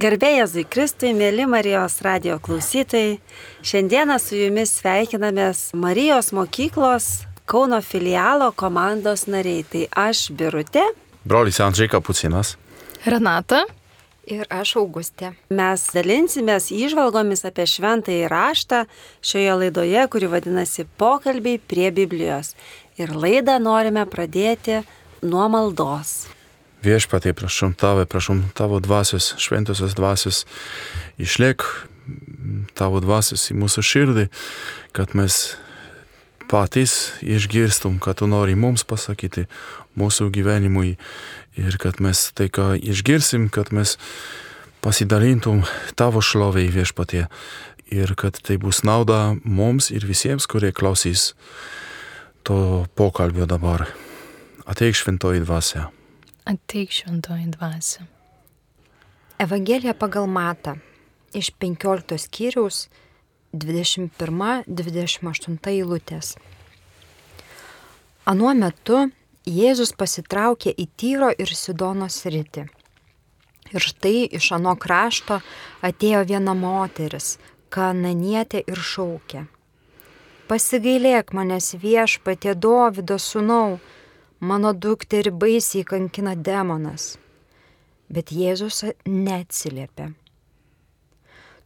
Garbėjai Kristui, mėly Marijos radio klausytojai, šiandieną su jumis sveikinamės Marijos mokyklos Kauno filialo komandos nariai. Tai aš Birutė. Brolis Andžiai Kapucinas. Renata. Ir aš Augustė. Mes dalinsimės įžvalgomis apie šventąjį raštą šioje laidoje, kuri vadinasi Pokalbiai prie Biblijos. Ir laidą norime pradėti nuo maldos. Viešpatie, prašom tave, prašom tavo dvasios, šventosios dvasios, išliek tavo dvasios į mūsų širdį, kad mes patys išgirstum, ką tu nori mums pasakyti mūsų gyvenimui ir kad mes tai, ką išgirsim, kad mes pasidalintum tavo šloviai viešpatie ir kad tai bus nauda mums ir visiems, kurie klausys to pokalbio dabar. Ateik šventoji dvasia. Ateik šventoji dvasia. Evangelija pagal Matą iš 15 skyriaus 21-28 eilutės. Anuo metu Jėzus pasitraukė į Tyro ir Sidonos rytį. Ir štai iš ano krašto atėjo viena moteris, kananietė ir šaukė. Pasigailėk manęs viešpatie Dovido sūnau, mano dukterį baisiai kankina demonas. Bet Jėzus neatsiliepė.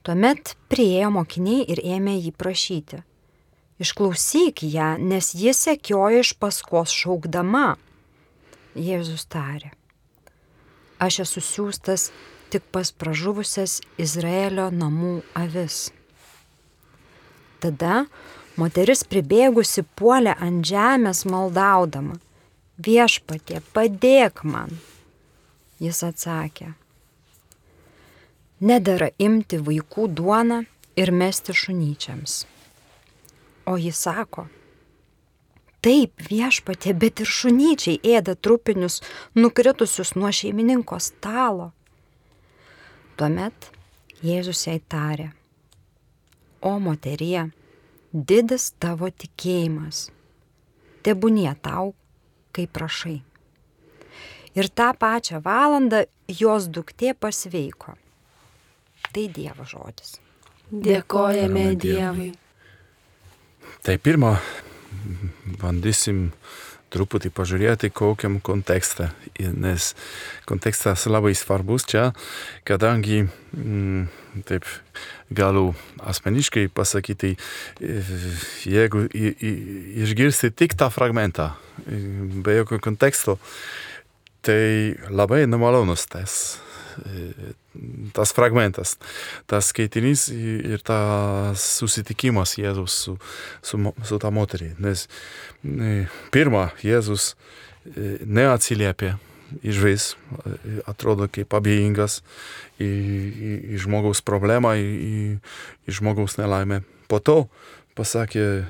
Tuomet priejo mokiniai ir ėmė jį prašyti. Išklausyk ją, nes jis sekioja iš paskos šaukdama. Jėzus tarė. Aš esu siūstas tik pas pražuvusias Izraelio namų avis. Tada moteris pribėgusi puolė ant žemės maldaudama. Viešpatie, padėk man. Jis atsakė nedara imti vaikų duoną ir mesti šunyčiams. O jis sako, taip viešpatė, bet ir šunyčiai ėda trupinius nukritusius nuo šeimininko stalo. Tuomet Jėzus jai tarė, o moterie, didis tavo tikėjimas, tebūnie tau, kaip prašai. Ir tą pačią valandą jos duktė pasveiko. Tai Dievo žodis. Dėkojame Dievui. Tai pirmą bandysim truputį pažiūrėti, kokiam kontekste, nes kontekstas labai svarbus čia, kadangi, mm, taip, galiu asmeniškai pasakyti, jeigu išgirsti tik tą fragmentą, be jokio konteksto, tai labai nemalonus tas tas fragmentas, tas skaitinys ir tas susitikimas Jėzus su, su, su ta moterį. Nes pirmą Jėzus neatsiliepė iš vis, atrodo kaip abejingas į, į, į žmogaus problemą, į, į žmogaus nelaimę. Po to pasakė,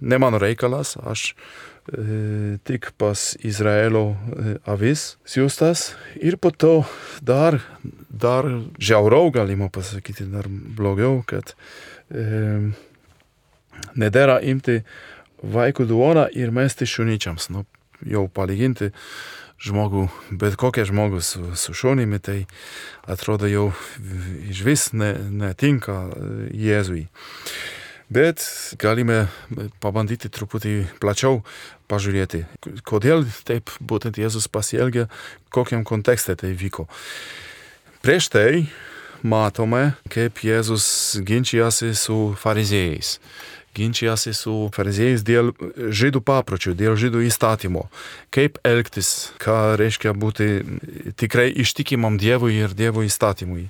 ne mano reikalas, aš E, tik pas Izraelio e, avis siūstas ir po to dar, dar žiauriau galima pasakyti, dar blogiau, kad e, nedėra imti vaikų duoną ir mesti šunyčiams. Nu, jau palyginti žmogų, bet kokią žmogų su, su šunimi, tai atrodo jau iš vis ne, netinka Jėzui. Bet galime pabandyti truputį plačiau pažiūrėti, kodėl taip būtent Jėzus pasielgė, kokiam kontekste tai vyko. Prieš tai matome, kaip Jėzus ginčijasi su fariziejais ginčijasi su fariziejais dėl žydų papročių, dėl žydų įstatymo. Kaip elgtis, ką reiškia būti tikrai ištikimam Dievui ir Dievo įstatymui.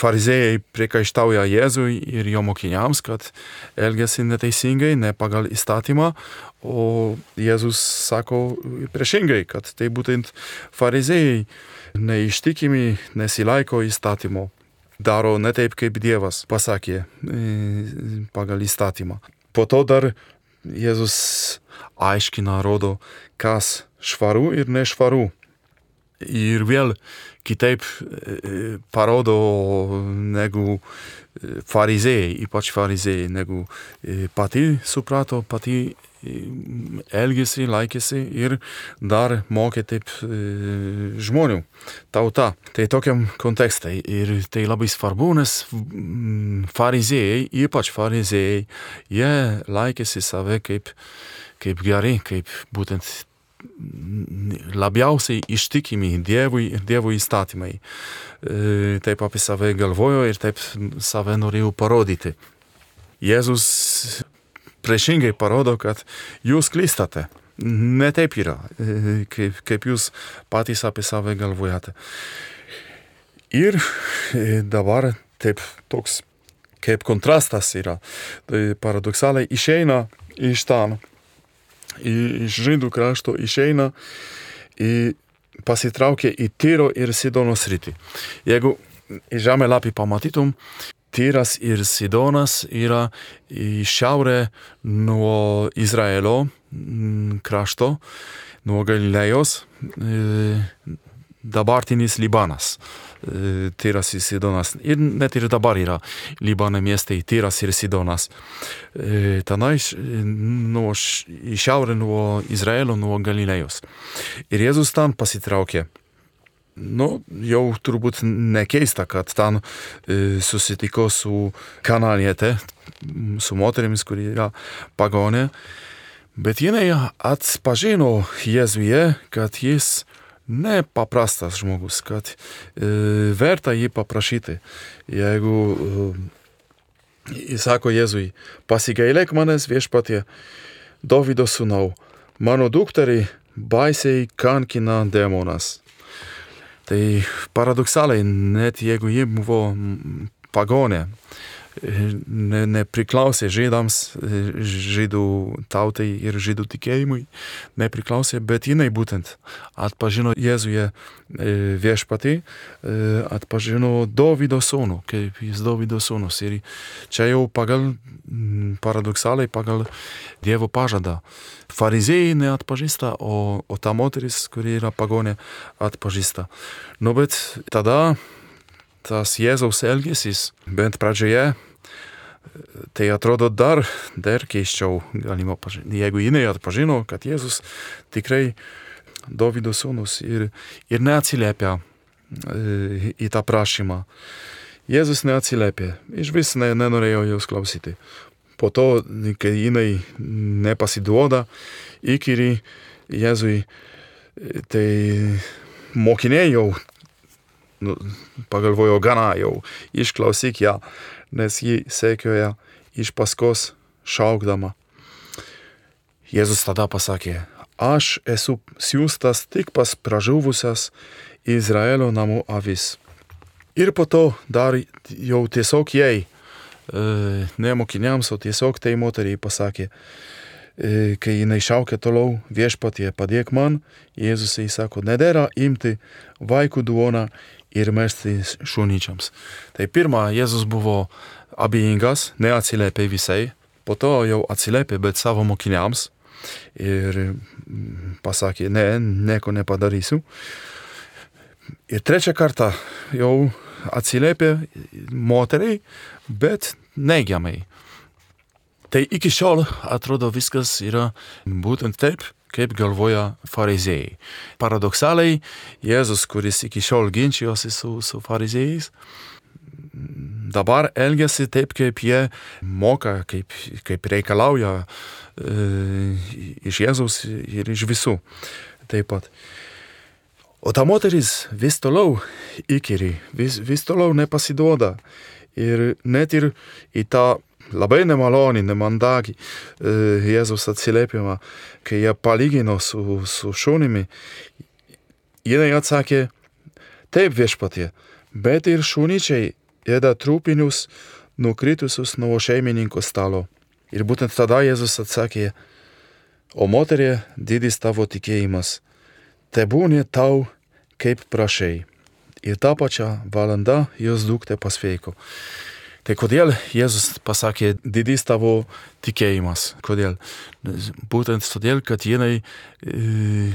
Fariziejai priekaištauja Jėzui ir jo mokiniams, kad elgesi neteisingai, ne pagal įstatymą, o Jėzus sako priešingai, kad tai būtent fariziejai neištikimi, nesilaiko įstatymo daro ne taip, kaip Dievas pasakė e, pagal įstatymą. Po to dar Jėzus aiškina, rodo, kas švaru ir nešvaru. Ir vėl kitaip e, parodo negu farizėjai, ypač farizėjai, negu pati suprato, pati elgėsi, laikėsi ir dar mokė taip e, žmonių, tauta. Tai tokiam kontekstai. Ir tai labai svarbu, nes farizėjai, ypač farizėjai, jie laikėsi save kaip, kaip gerai, kaip būtent labiausiai ištikimi Dievui ir Dievo įstatymai. E, taip apie save galvojo ir taip save norėjau parodyti. Jėzus priešingai parodo, kad jūs klystate. Ne taip yra, kaip, kaip jūs patys apie save galvojate. Ir e, dabar taip toks kaip kontrastas yra. Tai paradoksaliai išeina iš ten, iš žydų krašto išeina, į, pasitraukia į Tyro ir Sidono sritį. Jeigu žemėlapį pamatytum, Tyras ir Sidonas yra į šiaurę nuo Izraelio krašto, nuo Galilėjos, e, dabartinis Libanas. E, Tyras ir Sidonas. Ir net ir dabar yra Libano miestai Tyras ir Sidonas. E, tenai nuo, į šiaurę nuo Izraelio, nuo Galilėjos. Ir Jėzus ten pasitraukė nu, jau turbūt nekeista, kad ten e, susitiko su kanalietė, su moterimis, kuri yra pagonė, bet jinai atpažino Jėzuje, kad jis nepaprastas žmogus, kad e, verta jį paprašyti. Jeigu e, jis sako Jėzui, pasigailėk manęs viešpatie, Davido sūnau, mano dukterį baisiai kankina demonas. Tai paradoksaliai, net jeigu ji buvo pagonė, ne, nepriklausė žydams, žydų tautai ir žydų tikėjimui, nepriklausė, bet jinai būtent atpažino Jėzuje viešpatį, atpažino Dovydo sūnų, kaip jis Dovydo sūnus. Ir čia jau pagal, paradoksaliai, pagal Dievo pažadą farizėjai neatpažįsta, o, o ta moteris, kuri yra pagonė, atpažįsta. Nu, bet tada tas Jėzaus elgesys, bent pradžioje, tai atrodo dar, dar keiščiau, galima pažinti. Jeigu jinai atpažino, kad Jėzus tikrai Dovydo sūnus ir, ir neatsiliepia e, į tą prašymą. Jėzus neatsiliepė, iš vis ne, nenorėjo jos klausyti po to, kai jinai nepasiduoda, įkyri Jėzui, tai mokiniai jau nu, pagalvojo gana jau, išklausyk ją, nes ji sekioja iš paskos šaukdama. Jėzus tada pasakė, aš esu siūstas tik pas pražuvusias Izraelio namų avis. Ir po to dar jau tiesiog jai ne mokiniams, o tiesiog tai moteriai pasakė, kai jinai šaukė toliau viešpatie, padėk man, Jėzus įsako, nedėra imti vaikų duoną ir mesti šunyčiams. Tai pirmą, Jėzus buvo abejingas, neatsiliepė visai, po to jau atsiliepė, bet savo mokiniams ir pasakė, ne, nieko nepadarysiu. Ir trečią kartą jau atsiliepė moteriai, bet neigiamai. Tai iki šiol atrodo viskas yra būtent taip, kaip galvoja farizėjai. Paradoksaliai, Jėzus, kuris iki šiol ginčijosi su, su farizėjais, dabar elgesi taip, kaip jie moka, kaip, kaip reikalauja e, iš Jėzaus ir iš visų. Taip pat. O ta moteris vis toliau įkyri, vis, vis toliau nepasiduoda. Ir net ir į tą labai nemalonį, nemandagį Jėzus atsiliepimą, kai jie palygino su, su šunimi, jinai atsakė, taip viešpatie, bet ir šunyčiai ėda trūpinius nukritusius nuo šeimininko stalo. Ir būtent tada Jėzus atsakė, o moterie didis tavo tikėjimas, tebūnė tau kaip prašai ir tą pačią valandą jos duktė pasveiko. Tai kodėl Jėzus pasakė, didys tavo tikėjimas? Kodėl? Būtent todėl, kad jinai e,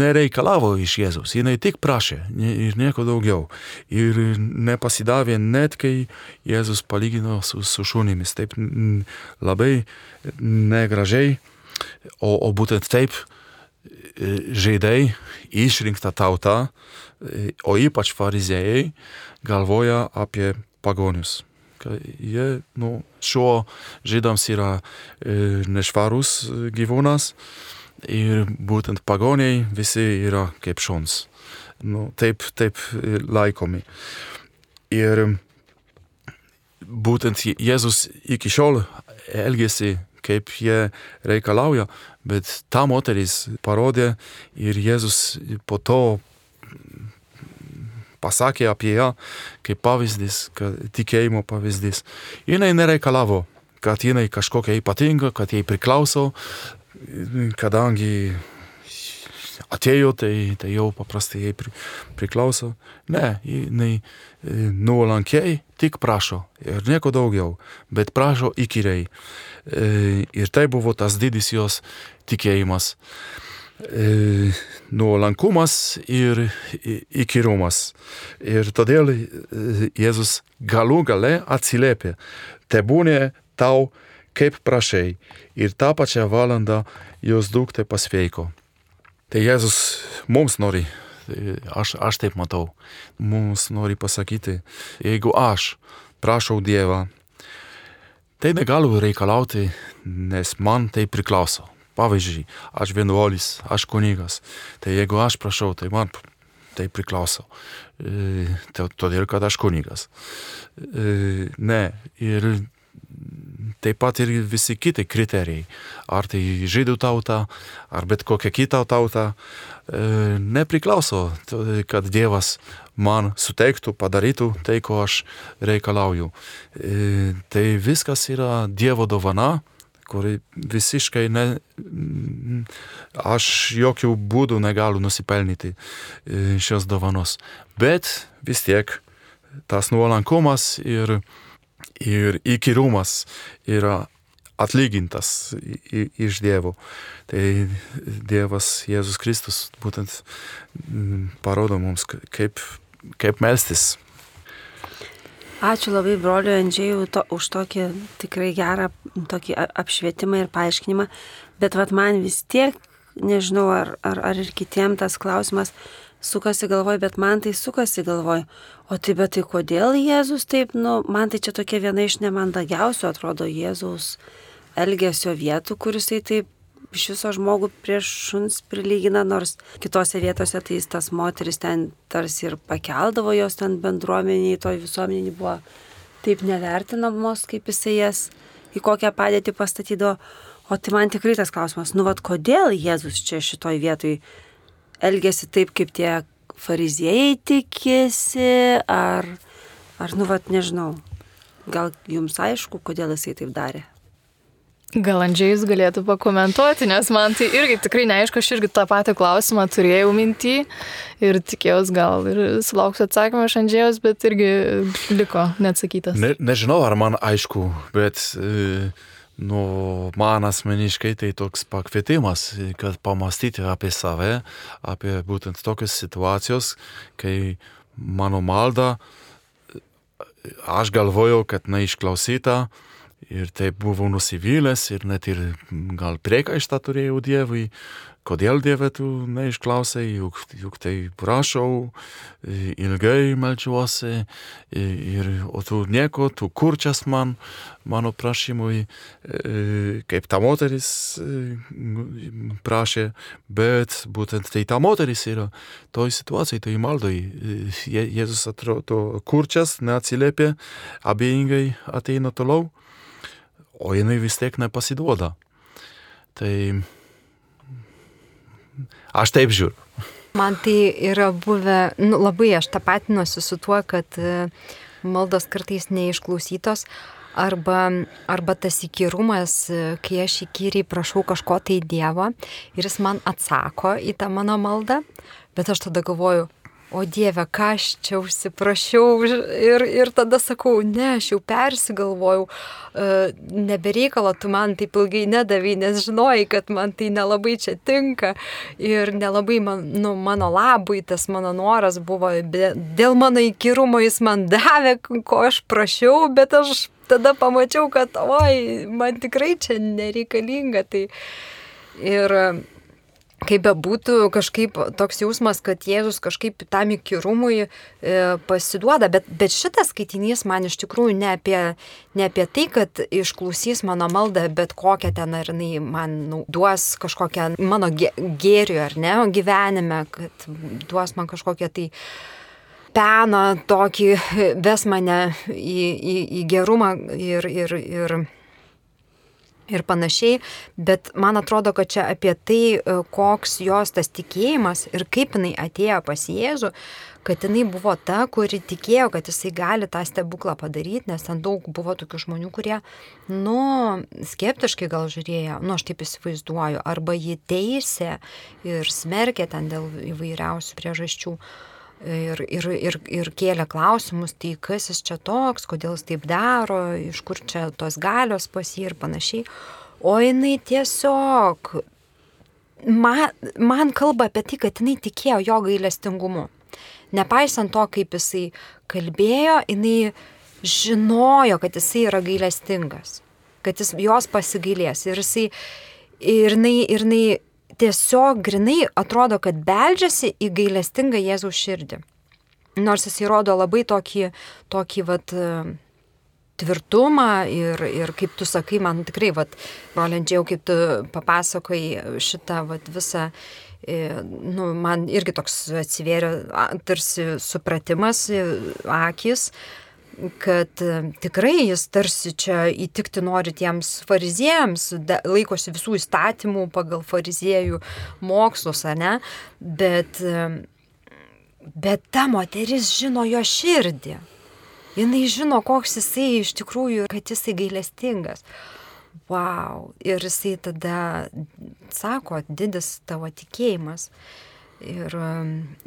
nereikalavo iš Jėzaus, jinai tik prašė ir nieko daugiau. Ir nepasidavė net, kai Jėzus palygino su, su šunimis. Taip labai negražiai, o, o būtent taip žaidai išrinktą tautą, o ypač farizėjai, galvoja apie pagonius. Jie, nu, šiuo žydams yra e, nešvarus gyvūnas, ir būtent pagoniai visi yra kaip šuns. Nu, taip, taip laikomi. Ir būtent Jėzus iki šiol elgėsi kaip jie reikalauja, bet ta moteris parodė ir Jėzus po to pasakė apie ją kaip pavyzdys, tikėjimo pavyzdys. Jinai nereikalavo, kad jinai kažkokia ypatinga, kad jai priklauso, kadangi atėjo, tai, tai jau paprastai jai pri, priklauso. Ne, jinai e, nuolankiai tik prašo ir nieko daugiau, bet prašo įkyriai. E, ir tai buvo tas didis jos tikėjimas. E, nuolankumas ir įkyrumas. Ir todėl Jėzus galų gale atsiliepė, tebūnė tau kaip prašai. Ir tą pačią valandą jos duktė pasveiko. Tai Jėzus mums nori, aš, aš taip matau, mums nori pasakyti, jeigu aš prašau Dievą, tai negaliu reikalauti, nes man tai priklauso. Pavyzdžiui, aš vienuolis, aš kunigas, tai jeigu aš prašau, tai man tai priklauso. E, todėl, kad aš kunigas. E, ne, ir taip pat ir visi kiti kriterijai. Ar tai žydų tauta, ar bet kokia kita tauta, e, nepriklauso, kad Dievas man suteiktų, padarytų tai, ko aš reikalauju. Tai viskas yra Dievo dovana, kuri visiškai ne, aš jokių būdų negaliu nusipelnyti e, šios dovanos. Bet vis tiek tas nuolankumas ir ir įkyrumas yra atlygintas iš Dievo. Tai Dievas Jėzus Kristus būtent parodo mums, kaip, kaip melstis. Ačiū labai broliu Andžiai to, už tokį tikrai gerą tokį apšvietimą ir paaiškinimą, bet vat man vis tiek, nežinau, ar, ar, ar ir kitiem tas klausimas, sukasi galvoj, bet man tai sukasi galvoj. O tai bet tai kodėl Jėzus taip, nu, man tai čia tokia viena iš nemandagiausių, atrodo, Jėzaus elgesio vietų, kuris tai taip iš viso žmogų prieš šuns prilygina, nors kitose vietose tai tas moteris ten tarsi ir pakeldavo jos ten bendruomeniai, toj visuomeniai buvo taip nevertinamos, kaip jisai jas į kokią padėtį pastatydavo. O tai man tikrai tas klausimas, nu vad kodėl Jėzus čia šitoj vietoj elgesi taip, kaip tie fariziejai tikisi, ar, ar nu, vat, nežinau, gal jums aišku, kodėl jisai taip darė? Gal Andžiais galėtų pakomentuoti, nes man tai irgi tikrai neaišku, aš irgi tą patį klausimą turėjau mintį ir tikėjausi gal ir sulauksiu atsakymą iš Andžiaus, bet irgi liko neatsakytas. Ne, nežinau, ar man aišku, bet... E Nu, man asmeniškai tai toks pakvietimas, kad pamastyti apie save, apie būtent tokias situacijas, kai mano malda, aš galvojau, kad neišklausyta ir taip buvau nusivylęs ir net ir gal priekaištą turėjau Dievui, kodėl Dieve tu neišklausai, juk, juk tai prašau, ilgai melčiuosi, ir, o tu nieko, tu kurčias man, mano prašymui, kaip ta moteris prašė, bet būtent tai ta moteris yra toj situacijai, toj maldoj. Jėzus atrodo kurčias, neatsiliepia, abejingai ateina toliau, o jinai vis tiek nepasiduoda. Tai Aš taip žiūriu. Man tai yra buvę, nu, labai aš tapatinuosi su tuo, kad e, maldos kartais neišklausytos, arba, arba tas įkyrumas, e, kai aš įkyriai prašau kažko tai Dievo ir jis man atsako į tą mano maldą, bet aš tada galvoju, o Dieve, ką aš čia užsiprašiau ir, ir tada sakau, ne, aš jau persigalvojau, e, nebereikalo tu man taip ilgai nedavai, nes žinojai, kad man tai nelabai čia tinka ir nelabai man, nu, mano labui tas mano noras buvo, dėl mano įkyrumo jis man davė, ko aš prašiau, bet aš tada pamačiau, kad, oi, man tikrai čia nereikalinga. Tai ir kaip bebūtų, kažkaip toks jausmas, kad Jėzus kažkaip tam įkyrumui e, pasiduoda, bet, bet šitas skaitinys man iš tikrųjų ne apie, ne apie tai, kad išklausys mano maldą, bet kokią ten ar jinai man nu, duos kažkokią mano gėrių ar ne gyvenime, kad duos man kažkokią tai peną tokį, ves mane į, į, į gerumą ir, ir, ir ir panašiai, bet man atrodo, kad čia apie tai, e, koks jos tas tikėjimas ir kaip jinai atėjo pas Jėzų, kad jinai buvo ta, kuri tikėjo, kad jisai gali tą stebuklą padaryti, nes ten daug buvo tokių žmonių, kurie, nu, skeptiškai gal žiūrėjo, nu, aš taip įsivaizduoju, arba jį teisė ir smerkė ten dėl įvairiausių priežasčių ir, ir, ir, ir kėlė klausimus, tai kas jis čia toks, kodėl jis taip daro, iš kur čia tos galios pas jį ir panašiai. O jinai tiesiog man, man kalba apie tai, kad jinai tikėjo jo gailestingumu. Nepaisant to, kaip jisai kalbėjo, jinai žinojo, kad jisai yra gailestingas, kad jis jos pasigailės. Ir jisai, ir jinai, ir jinai tiesiog grinai atrodo, kad beldžiasi į gailestingą Jėzaus širdį. Nors jis įrodo labai tokį, tokį vat, tvirtumą ir, ir kaip tu sakai, man tikrai, vat, brolendžiau, kaip tu papasakai šitą vat, visą, e, nu, man irgi toks atsivėrė tarsi supratimas, akis, kad e, tikrai jis tarsi čia įtikti nori tiems fariziejams, laikosi visų įstatymų pagal fariziejų mokslus, ne? Bet, e, bet ta moteris žino jo širdį. Jis žino, koks jisai iš tikrųjų, kad jisai gailestingas. Wow. Ir jisai tada sako, didis tavo tikėjimas. Ir,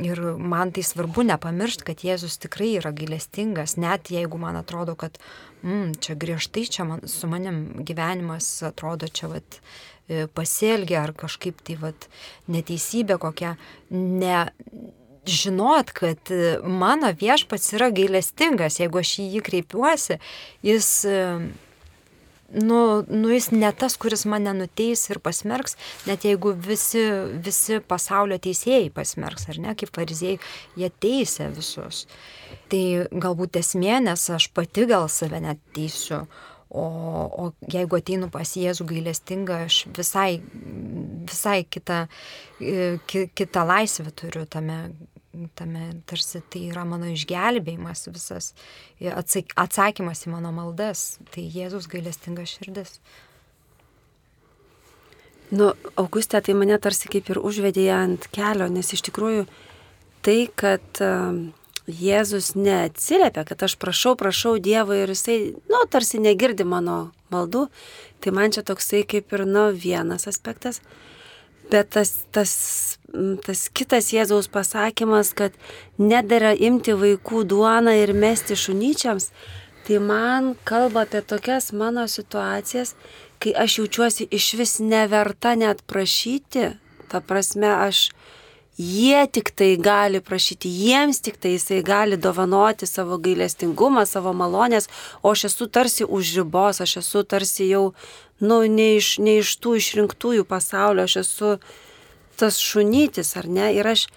ir man tai svarbu nepamiršti, kad Jėzus tikrai yra gailestingas, net jeigu man atrodo, kad mm, čia griežtai, čia man, su manim gyvenimas atrodo čia vat, e, pasielgia ar kažkaip tai vat, neteisybė kokia. Ne, žinot, kad mano viešpats yra gailestingas, jeigu aš į jį kreipiuosi, jis nu, nu jis ne tas, kuris mane nuteis ir pasmerks, net jeigu visi, visi pasaulio teisėjai pasmerks, ar ne, kaip fariziejai, jie teisė visus. Tai galbūt esmė, nes aš pati gal save net teisiu, o, o jeigu ateinu pas Jėzų gailestingą, aš visai, visai kitą, kitą laisvę turiu tame tame tarsi tai yra mano išgelbėjimas visas, atsakymas į mano maldas, tai Jėzus gailestinga širdis. Nu, Augustė, tai mane tarsi kaip ir užvedė ant kelio, nes iš tikrųjų tai, kad uh, Jėzus neatsiliepia, kad aš prašau, prašau Dievo ir jisai, nu, tarsi negirdi mano maldų, tai man čia toksai kaip ir, nu, vienas aspektas. Bet tas, tas, tas kitas Jėzaus pasakymas, kad nedėra imti vaikų duoną ir mesti šunyčiams, tai man kalba apie tokias mano situacijas, kai aš jaučiuosi iš vis neverta net prašyti. Ta prasme, aš, jie tik tai gali prašyti, jiems tik tai jisai gali dovanoti savo gailestingumą, savo malonės, o aš esu tarsi už ribos, aš esu tarsi jau nu, ne iš, ne iš tų išrinktųjų pasaulio, aš esu tas šunytis, ar ne? Ir aš,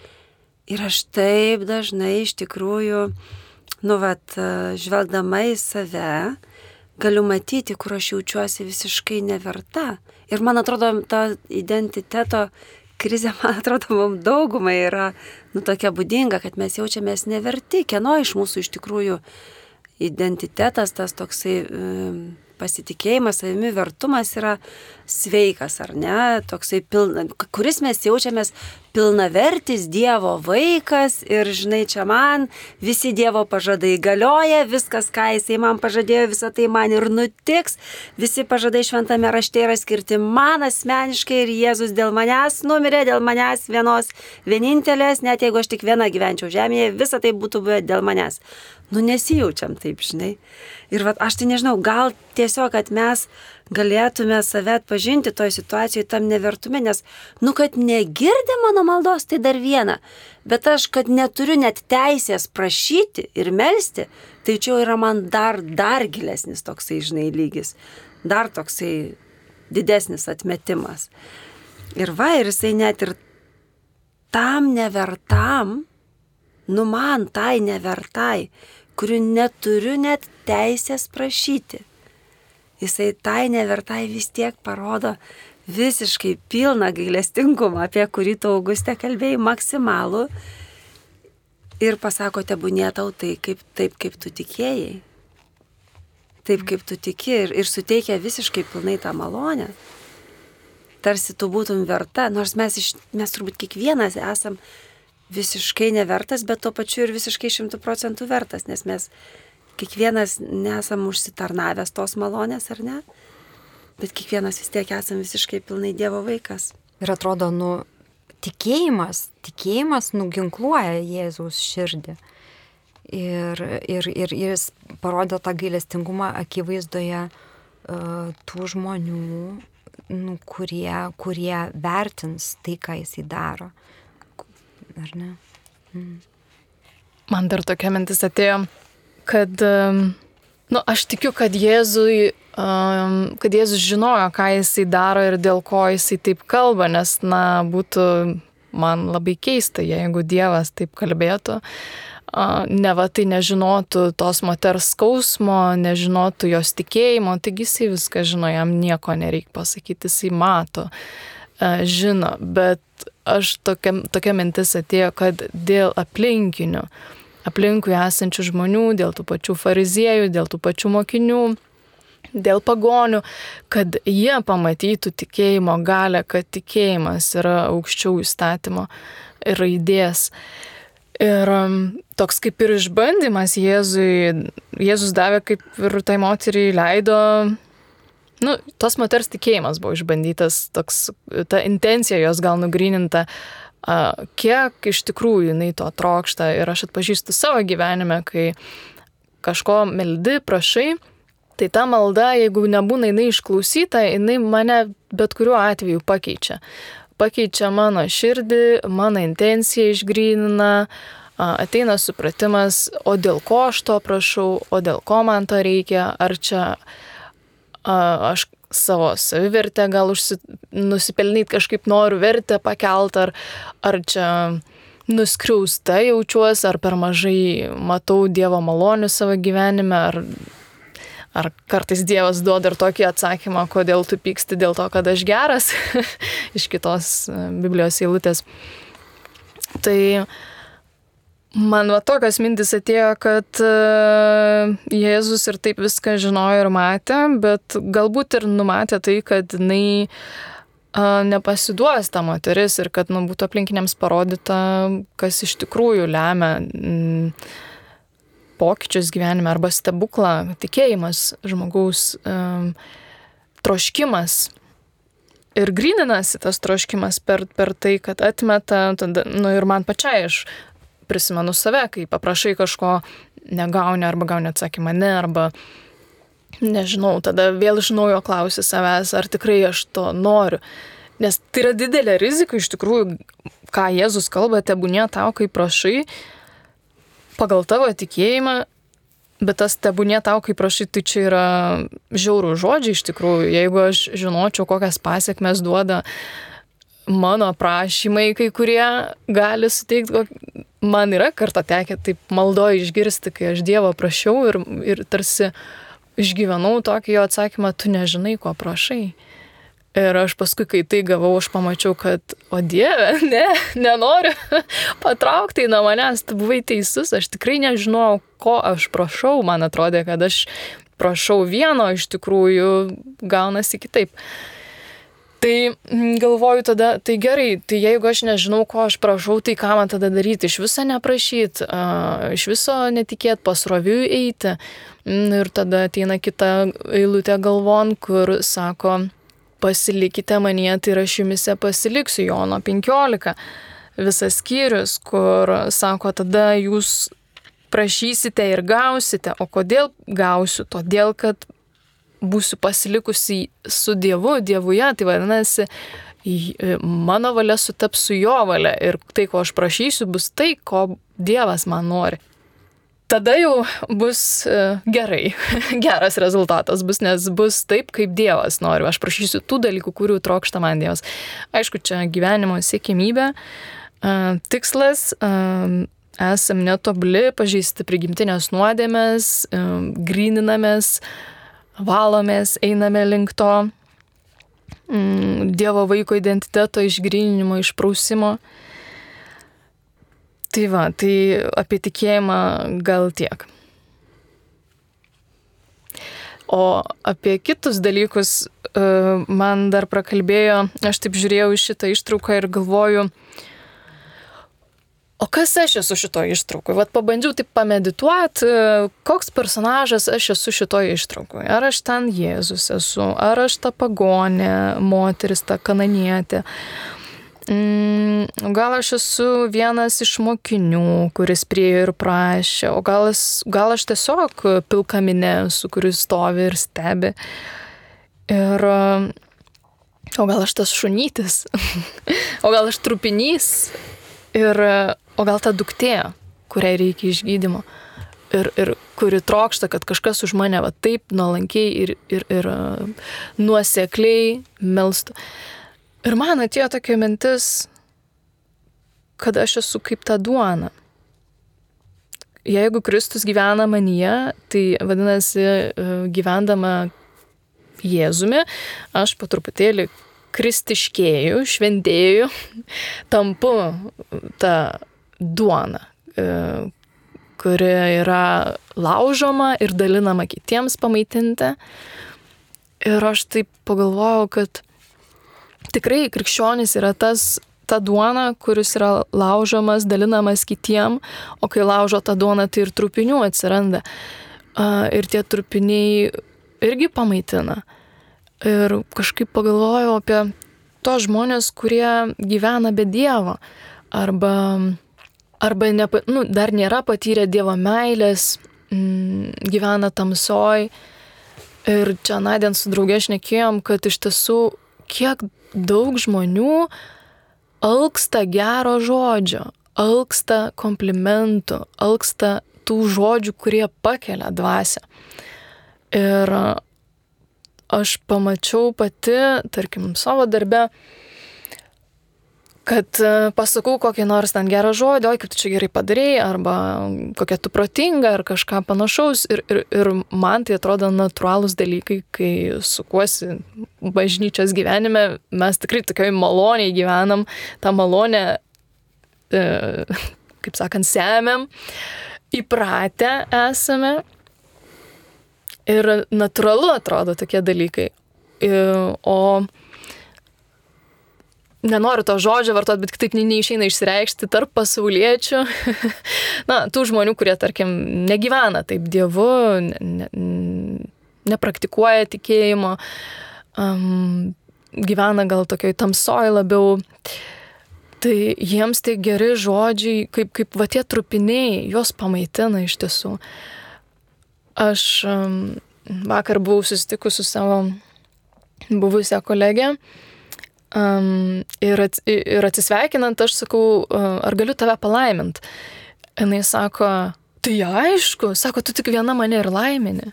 ir aš taip dažnai iš tikrųjų, nu, vat, žvelgdama į save, galiu matyti, kur aš jaučiuosi visiškai neverta. Ir man atrodo, ta identiteto krizė, man atrodo, mums daugumai yra, nu, tokia būdinga, kad mes jaučiamės neverti, kieno iš mūsų iš tikrųjų identitetas, tas toksai um, pasitikėjimas savimi vertumas yra sveikas, ar ne, toksai pilna, kuris mes jaučiamės pilnavertis Dievo vaikas ir žinai, čia man visi Dievo pažadai galioja, viskas, ką Jisai man pažadėjo, visą tai man ir nutiks, visi pažadai šventame rašte yra skirti man asmeniškai ir Jėzus dėl manęs numirė, dėl manęs vienos vienintelės, net jeigu aš tik viena gyvenčiau žemėje, visa tai būtų buvę dėl manęs. Nu nesijaučiam taip, žinai. Ir va, aš tai nežinau, gal tiesiog, kad mes galėtume save atpažinti toj situacijoje tam nevertume, nes, nu, kad negirdi mano maldos, tai dar viena. Bet aš, kad neturiu net teisės prašyti ir melstį, tai čia yra man dar, dar gilesnis toksai, žinai, lygis. Dar toksai didesnis atmetimas. Ir va, ir jisai net ir tam nevertam, nu man tai nevertai, kurių neturiu net teisės prašyti. Jisai tai nevertai vis tiek parodo visiškai pilną gailestingumą, apie kurį tu Augustė kalbėjai, maksimalų. Ir pasako, tebūnė tau tai, kaip, taip, kaip tu tikėjai. Taip, kaip tu tiki ir, ir suteikia visiškai pilnai tą malonę. Tarsi tu būtum verta, nors mes, iš, mes turbūt kiekvienas esam visiškai nevertas, bet tuo pačiu ir visiškai šimtų procentų vertas, nes mes kiekvienas nesam užsitarnavęs tos malonės, ar ne? Bet kiekvienas vis tiek esam visiškai pilnai Dievo vaikas. Ir atrodo, nu, tikėjimas, tikėjimas nuginkluoja Jėzaus širdį. Ir, ir, ir jis parodė tą gailestingumą akivaizdoje uh, tų žmonių, nu, kurie, kurie vertins tai, ką jisai daro. Ar ne? Mm. Man dar tokia mintis atėjo, kad, nu, aš tikiu, kad Jėzui, um, kad Jėzus žinojo, ką jisai daro ir dėl ko jisai taip kalba, nes, na, būtų man labai keista, jeigu Dievas taip kalbėtų. Uh, ne va tai nežinotų tos moters skausmo, nežinotų jos tikėjimo, taigi jisai viską žino, jam nieko nereikia pasakyti, jisai mato, uh, žino, bet aš tokia, tokia mintis atėjo, kad dėl aplinkinių, aplinkui esančių žmonių, dėl tų pačių fariziejų, dėl tų pačių mokinių, dėl pagonių, kad jie pamatytų tikėjimo galę, kad tikėjimas yra aukščiau įstatymo ir raidės. Ir um, toks kaip ir išbandymas Jėzui, Jėzus davė kaip ir tai moteriai leido, nu, tos moters tikėjimas buvo išbandytas, toks, ta intencija jos gal nugrininta, kiek iš tikrųjų jinai to trokšta. Ir aš atpažįstu savo gyvenime, kai kažko meldi, prašai, tai ta malda, jeigu nebūna jinai išklausyta, jinai mane bet kuriuo atveju pakeičia. Pakeičia mano širdį, mano intenciją išgrynina, ateina supratimas, o dėl ko aš to prašau, o dėl ko man to reikia, ar čia aš savo savivertę gal užsi, nusipelnyti kažkaip noriu vertę pakelt, ar, ar čia nuskriausta jaučiuosi, ar per mažai matau Dievo malonių savo gyvenime, ar, ar kartais Dievas duoda ir tokį atsakymą, kodėl tu pyksti dėl to, kad aš geras, iš kitos Biblijos eilutės. Tai uh, Man va tokios mintis atėjo, kad uh, Jėzus ir taip viską žinojo ir matė, bet galbūt ir numatė tai, kad jinai uh, nepasiduos ta moteris ir kad nu, būtų aplinkiniams parodyta, kas iš tikrųjų lemia mm, pokyčius gyvenime arba stebuklą, tikėjimas žmogaus um, troškimas. Ir grininasi tas troškimas per, per tai, kad atmeta, tada, nu ir man pačiai aš prisimenu save, kai paprašai kažko, negauni arba gauni atsakymą ne, arba nežinau, tada vėl iš naujo klausi savęs, ar tikrai aš to noriu. Nes tai yra didelė rizika iš tikrųjų, ką Jėzus kalba, tebūnė tau, kai prašai, pagal tavo tikėjimą, bet tas tebūnė tau, kai prašai, tai čia yra žiaurų žodžiai iš tikrųjų. Jeigu aš žinočiau, kokias pasiekmes duoda mano prašymai, kai kurie gali suteikti man yra kartą tekę taip maldoje išgirsti, kai aš Dievo prašiau ir, ir tarsi išgyvenau tokį jo atsakymą, tu nežinai, ko prašai. Ir aš paskui, kai tai gavau, aš pamačiau, kad, o Dieve, ne, nenoriu patraukti nuo manęs, tu buvai teisus, aš tikrai nežinojau, ko aš prašau, man atrodė, kad aš prašau vieno, iš tikrųjų gaunasi kitaip. Tai mm, galvoju tada, tai gerai, tai jeigu aš nežinau, ko aš prašau, tai ką man tada daryti, iš viso neprašyti, iš viso netikėt pasroviui eiti. Mm, ir tada ateina kita eilutė galvon, kur sako, pasilikite manie, tai aš jumise pasiliksiu, Jono 15. Visas skyrius, kur sako, tada jūs prašysite ir gausite. O kodėl gausiu? Todėl, kad būsiu pasilikusi su Dievu, Dievuje, tai vadinasi, e, mano valia sutaps su jo valia ir tai, ko aš prašysiu, bus tai, ko Dievas man nori. Tada jau bus e, gerai, geras rezultatas bus, nes bus taip, kaip Dievas nori. Aš prašysiu tų dalykų, kurių trokšta man Dievas. Aišku, čia gyvenimo siekimybė, e, tikslas, esam netobli, pažįsti prigimtinės nuodėmės, grininamės, valomės, einame link to mm, Dievo vaiko identiteto išgrininimo, išprausimo. Tai va, tai apie tikėjimą gal tiek. O apie kitus dalykus e, man dar prakalbėjo, aš taip žiūrėjau šitą ištrauką ir galvoju, uh, o kas aš esu šitoje ištraukoje? Vat pabandžiau taip pamedituoti, koks personažas aš esu šitoje ištraukoje. Ar aš ten Jėzus esu, ar aš ta pagonė, moteris, ta kananietė. Mm, gal aš esu vienas iš mokinių, kuris prie ir prašė, o gal, gal aš tiesiog pilkaminė, su kuris stovi ir stebi. Ir, o gal aš tas šunytis, o gal aš trupinys. Ir o gal ta duktė, kuriai reikia išgydymo. Ir, ir kuri trokšta, kad kažkas už mane va taip nuolankiai ir, ir, ir nuosekliai melstų. Ir man atėjo tokia mintis, kad aš esu kaip ta duona. Jeigu Kristus gyvena manyje, tai vadinasi, gyvendama Jėzumi, aš po truputėlį kristiškėjų, šventėjų, tampu tą duona, e, kuri yra laužoma ir dalinama kitiems pamaitinti. Ir aš taip pagalvojau, kad tikrai krikščionis yra tas, ta duona, kuris yra laužomas, dalinamas kitiem, o kai laužo tą duoną, tai ir trupinių atsiranda. Ir tie trupiniai irgi pamaitina. Ir kažkaip pagalvojau apie tos žmonės, kurie gyvena be Dievo. Arba arba ne, nu, dar nėra patyrę Dievo meilės, mm, gyvena tamsoj. Ir čia Nadien su draugė šnekėjom, kad iš tiesų kiek daug žmonių alksta gero žodžio, alksta komplimentų, alksta tų žodžių, kurie pakelia dvasę. Ir aš pamačiau pati, tarkim, savo darbę, kad e, pasakau kokį nors ten gerą žodį, oi kaip tu čia gerai padarėjai, arba kokia tu protinga, ar kažką panašaus. Ir, ir, ir man tai atrodo natūralūs dalykai, kai sukuosi bažnyčios gyvenime, mes tikrai tokioj maloniai gyvenam, tą malonę, e, kaip sakant, semėm, įpratę esame. Ir natūralu atrodo tokie dalykai. E, o nenoriu to žodžio vartoti, bet kitaip neišeina išsireikšti tarp pasauliečių, na, tų žmonių, kurie, tarkim, negyvena taip Dievu, ne, ne, nepraktikuoja tikėjimo, um, gyvena gal tokioj tamsoj labiau. Tai jiems tai geri žodžiai, kaip, kaip va tie trupiniai, juos pamaitina iš tiesų. Aš um, vakar buvau susitikusi su savo buvusią kolegę, uh, Um, ir, ats, ir atsisveikinant, aš sakau, ar galiu tave palaimint? Jis sako, tai aišku, sako, tu tik viena mane ir laimini.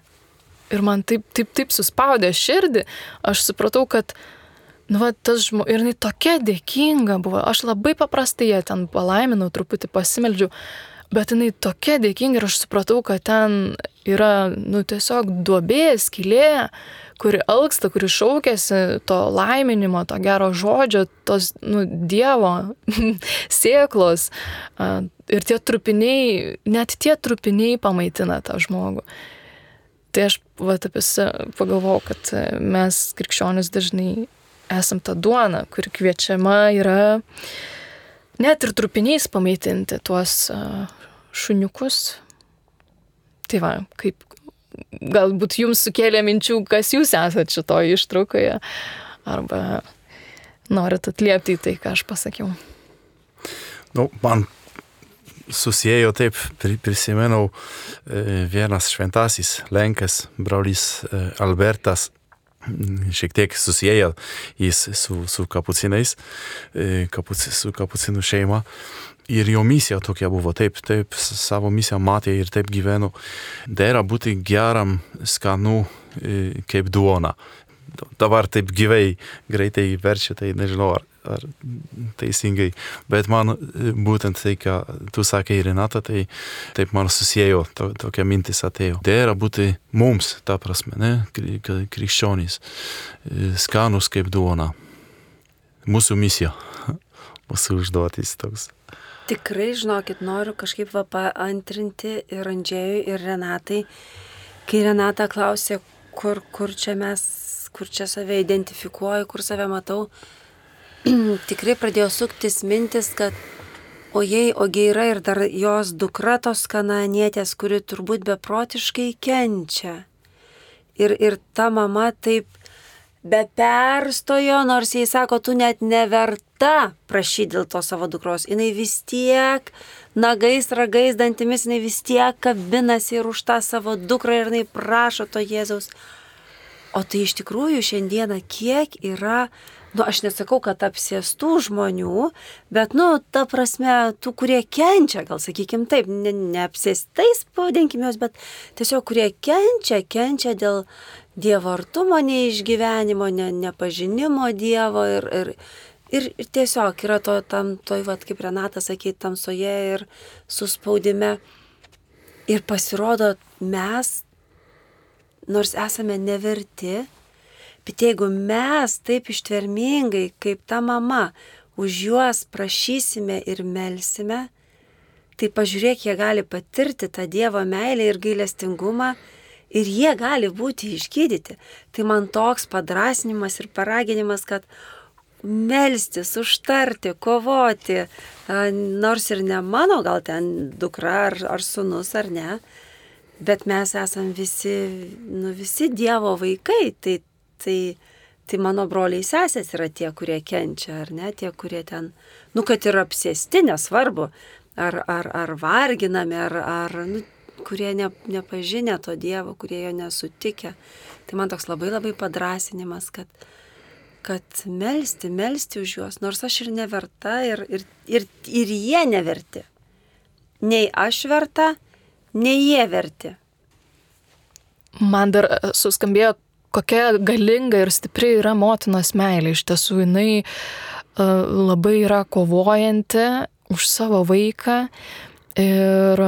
Ir man taip, taip, taip suspaudė širdį, aš supratau, kad, nu, va, tas žmogus, ir jinai tokia dėkinga buvo, aš labai paprastai ją ten palaiminau, truputį pasimeldžiau, bet jinai tokia dėkinga ir aš supratau, kad ten yra, nu, tiesiog duobė, skylė, kuri alksta, kuri šaukėsi to laiminimo, to gero žodžio, tos nu, Dievo sėklos. Ir tie trupiniai, net tie trupiniai pamaitina tą žmogų. Tai aš vat, apie pagalvojau, kad mes krikščionis dažnai esam ta duona, kuri kviečiama yra net ir trupiniais pamaitinti tuos šuniukus. Tai va, kaip galbūt jums sukėlė minčių, kas jūs esate šitoje ištraukoje, arba norit atliepti į tai, ką aš pasakiau. Nu, man susijėjo taip, prisimenu e, vienas šventasis Lenkas, brolis e, Albertas, šiek tiek susijęjo jis su, su kapucinais, e, kapuc, su kapucinų šeima. Ir jo misija tokia buvo, taip, taip savo misiją matė ir taip gyveno. Dera būti geram, skanu kaip duona. Dabar taip gyvai greitai verčia, tai nežinau, ar ar teisingai, bet man e, būtent tai, ką tu sakai, Renata, tai taip man susijėjo, to, tokia mintis atėjo. Dėra būti mums, ta prasme, ne, krikščionys, e, skanus kaip duona. Mūsų misija, mūsų užduotis toks. Tikrai, žinokit, noriu kažkaip va paantrinti ir Andžėjui, ir Renatai. Kai Renata klausė, kur, kur čia mes, kur čia save identifikuoju, kur save matau, tikrai pradėjo suktis mintis, kad ojei, ogi yra ir dar jos dukra tos kananietės, kuri turbūt beprotiškai kenčia. Ir, ir ta mama taip be perstojo, nors jai sako, tu net neverta prašyti dėl to savo dukros. Jis vis tiek nagais, ragais, dantimis, jinai vis tiek kabinasi ir už tą savo dukrą ir jinai prašo to Jėzaus. O tai iš tikrųjų šiandieną kiek yra nu, aš nesakau, kad apsėstų žmonių, bet, nu, ta prasme, tų, kurie kenčia, gal sakykim taip, ne, neapsėstais, pavadinkim juos, bet tiesiog kurie kenčia, kenčia dėl Dievo artumo neišgyvenimo, ne, nepažinimo Dievo ir, ir, ir, ir tiesiog yra to, tam, toj, vat, kaip Renata sakė, tamsoje ir suspaudime. Ir pasirodo, mes, nors esame neverti, Bet jeigu mes taip ištvermingai, kaip ta mama, už juos prašysime ir melsime, tai pažiūrėk, jie gali patirti tą Dievo meilę ir gailestingumą ir jie gali būti išgydyti. Tai man toks padrasnimas ir paraginimas, kad melstis, užtarti, kovoti, nors ir ne mano, gal ten dukra ar, ar sunus ar ne, bet mes esam visi, nu, visi Dievo vaikai, tai tai, tai mano broliai sesės yra tie, kurie kenčia, ar ne, tie, kurie ten, nu, kad ir apsėsti, nesvarbu, ar, ar, ar varginami, ar, ar nu, kurie ne, nepažinę to Dievo, kurie jo nesutikę. Tai man toks labai labai padrasinimas, kad, kad melstį, melstį už juos, nors aš ir neverta, ir, ir, ir, ir jie neverti. Nei aš verta, nei jie verti. Man dar suskambėjo kokia galinga ir stipri yra motinos meilė. Iš tiesų jinai uh, labai yra kovojanti už savo vaiką. Ir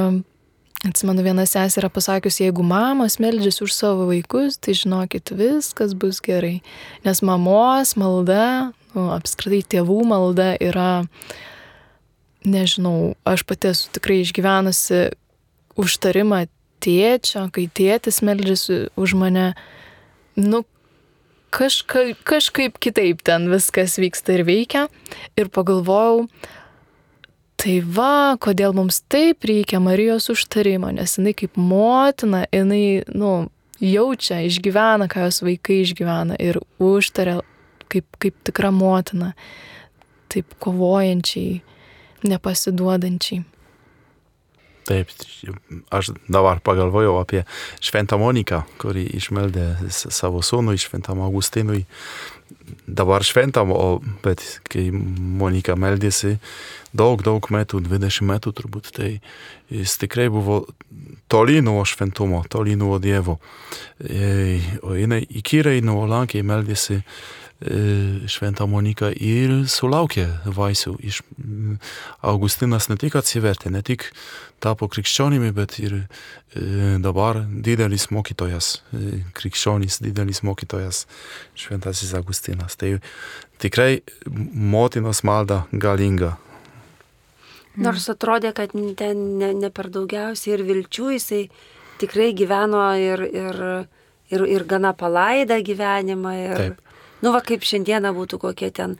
atsimenu, viena sesė yra pasakiusi, jeigu mamos meldžiasi už savo vaikus, tai žinokit, viskas bus gerai. Nes mamos malda, nu, apskritai tėvų malda yra, nežinau, aš pati esu tikrai išgyvenusi užtarimą tėčio, kai tėtis meldžiasi už mane, uh, nu, kažka, kažkaip kitaip ten viskas vyksta ir veikia. Ir pagalvojau, tai va, kodėl mums taip reikia Marijos užtarimo, nes jinai kaip motina, jinai, nu, jaučia, išgyvena, ką jos vaikai išgyvena ir užtaria kaip, kaip tikra motina, taip kovojančiai, nepasiduodančiai. Taip, aš dabar pagalvojau apie Šventą Moniką, kuri išmeldė savo sūnui, Šventam Augustinui. Dabar šventam, o bet kai Monika meldėsi daug, daug metų, 20 metų turbūt, tai jis tikrai buvo toli nuo šventumo, toli nuo Dievo. E, o jinai įkyrai nuolankiai meldėsi E, Šventą Moniką ir sulaukė vaisių. Iš Augustinas ne tik atsivertė, ne tik tapo krikščionimi, bet ir e, dabar didelis mokytojas, e, krikščionis didelis mokytojas, Šventasis Augustinas. Tai tikrai motinos malda galinga. Nors atrodė, kad ten ne, ne per daugiausiai ir vilčių jisai tikrai gyveno ir, ir, ir, ir gana palaidą gyvenimą. Ir, Taip. Nu, va kaip šiandieną būtų kokie ten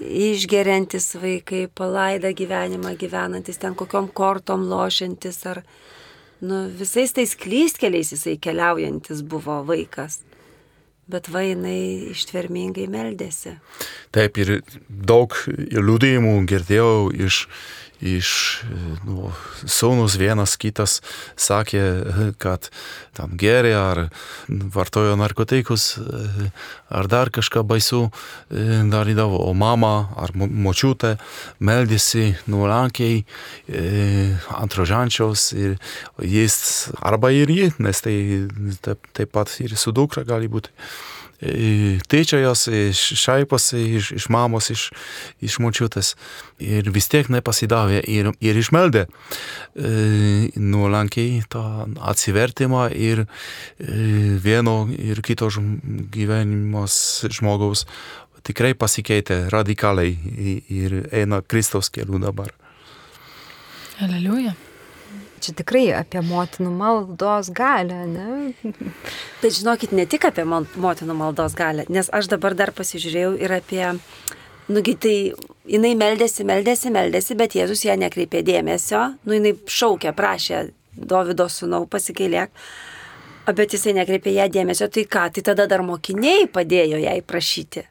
išgeriantis vaikai, palaidą gyvenimą gyvenantis, ten kokiom kortom lošiantis ar nu, visais tais klystkeliais jisai keliaujantis buvo vaikas. Bet va jinai ištvermingai meldėsi. Taip ir daug liūdėjimų girdėjau iš, iš nu, sūnus vienas kitas sakė, kad tam geria ar vartojo narkotikus ar dar kažką baisų darydavo, o mama ar močiutė meldėsi nuolankiai ant rožančiaus ir jis arba ir ji, nes tai taip, taip pat ir su dukra gali būti tyčiojosi, šaiposi iš, iš mamos, iš, iš močiutės ir vis tiek nepasidavė ir, ir išmeldė e, nuolankiai tą atsivertimą ir e, vieno ir kito gyvenimas žmogaus tikrai pasikeitė radikaliai ir eina Kristaus keliu dabar. Aleliuja. Čia tikrai apie motinų maldos galę, ne? Bet žinokit, ne tik apie motinų maldos galę, nes aš dabar dar pasižiūrėjau ir apie, nugi tai jinai meldėsi, meldėsi, meldėsi, bet Jėzus ją nekreipė dėmesio, nu jinai šaukė, prašė Davido sūnau pasikailėk, bet jisai nekreipė ją dėmesio, tai ką, tai tada dar mokiniai padėjo jai prašyti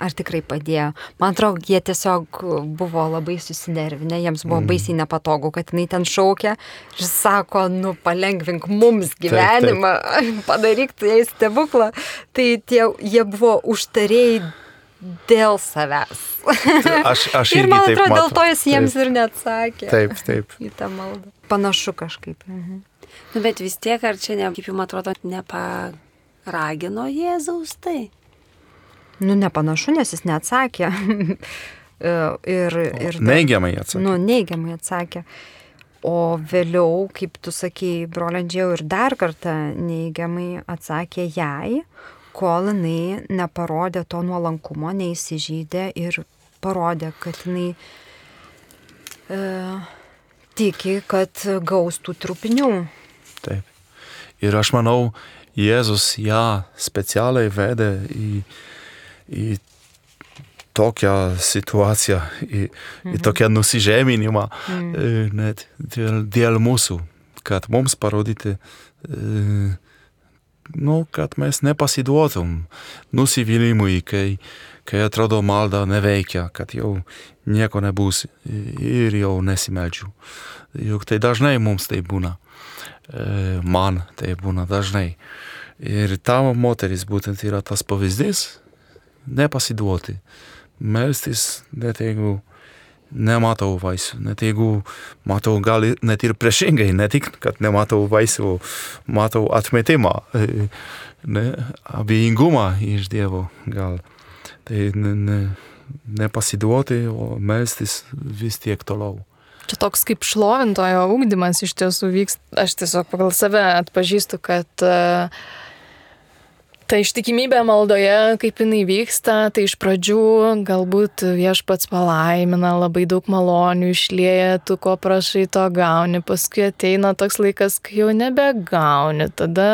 ar tikrai padėjo. Man atrodo, jie tiesiog buvo labai susinervinę, jiems buvo mm. baisiai nepatogu, kad jinai ten šaukia ir sako, nu palengvink mums gyvenimą, taip, taip. padaryk tai stebuklą. Tai tie, jie buvo užtarėjai dėl savęs. Aš, aš ir man atrodo, dėl to jis jiems taip. ir neatsakė. Taip, taip. Į tą maldą. Panašu kažkaip. Mhm. Nu, bet vis tiek, ar čia, ne, kaip jums atrodo, neparagino Jėzaus tai? Nu, nepanašu, nes jis neatsakė. ir, ir, neigiamai atsakė. Nu, neigiamai atsakė. O vėliau, kaip tu sakei, broliandžiau ir dar kartą neigiamai atsakė jai, kol jinai neparodė to nuolankumo, neįsižydė ir parodė, kad jinai e, tiki, kad gaus tų trupinių. Taip. Ir aš manau, Jėzus ją specialiai vedė į, į tokią sytuację, į, mhm. į tokią nusižeminimą, mhm. net dėl, dėl mūsų, kad mums parodyti, nu, kad mes nepasiduotum nusivylimui, kai, kai atrodo malda neveikia, kad jau nieko nebus ir jau nesimeldžiu. Juk tai dažnai mums tai būna. Man tai būna dažnai. Ir ta moteris būtent yra tas pavyzdys, nepasiduoti, melstis, net jeigu nematau vaisių, net jeigu matau gal net ir priešingai, ne tik, kad nematau vaisių, matau atmetimą, ne, abejingumą iš Dievo gal. Tai ne, ne, nepasiduoti, o melstis vis tiek toliau. Čia toks kaip šlovintojo ūkdymas iš tiesų vyks. Aš tiesiog pagal save atpažįstu, kad uh, Ta ištikimybė maldoje, kaip jinai vyksta, tai iš pradžių galbūt viešpats palaimina, labai daug malonių išlėja, tu ko prašai, to gauni, paskui ateina toks laikas, kai jau nebegauni, tada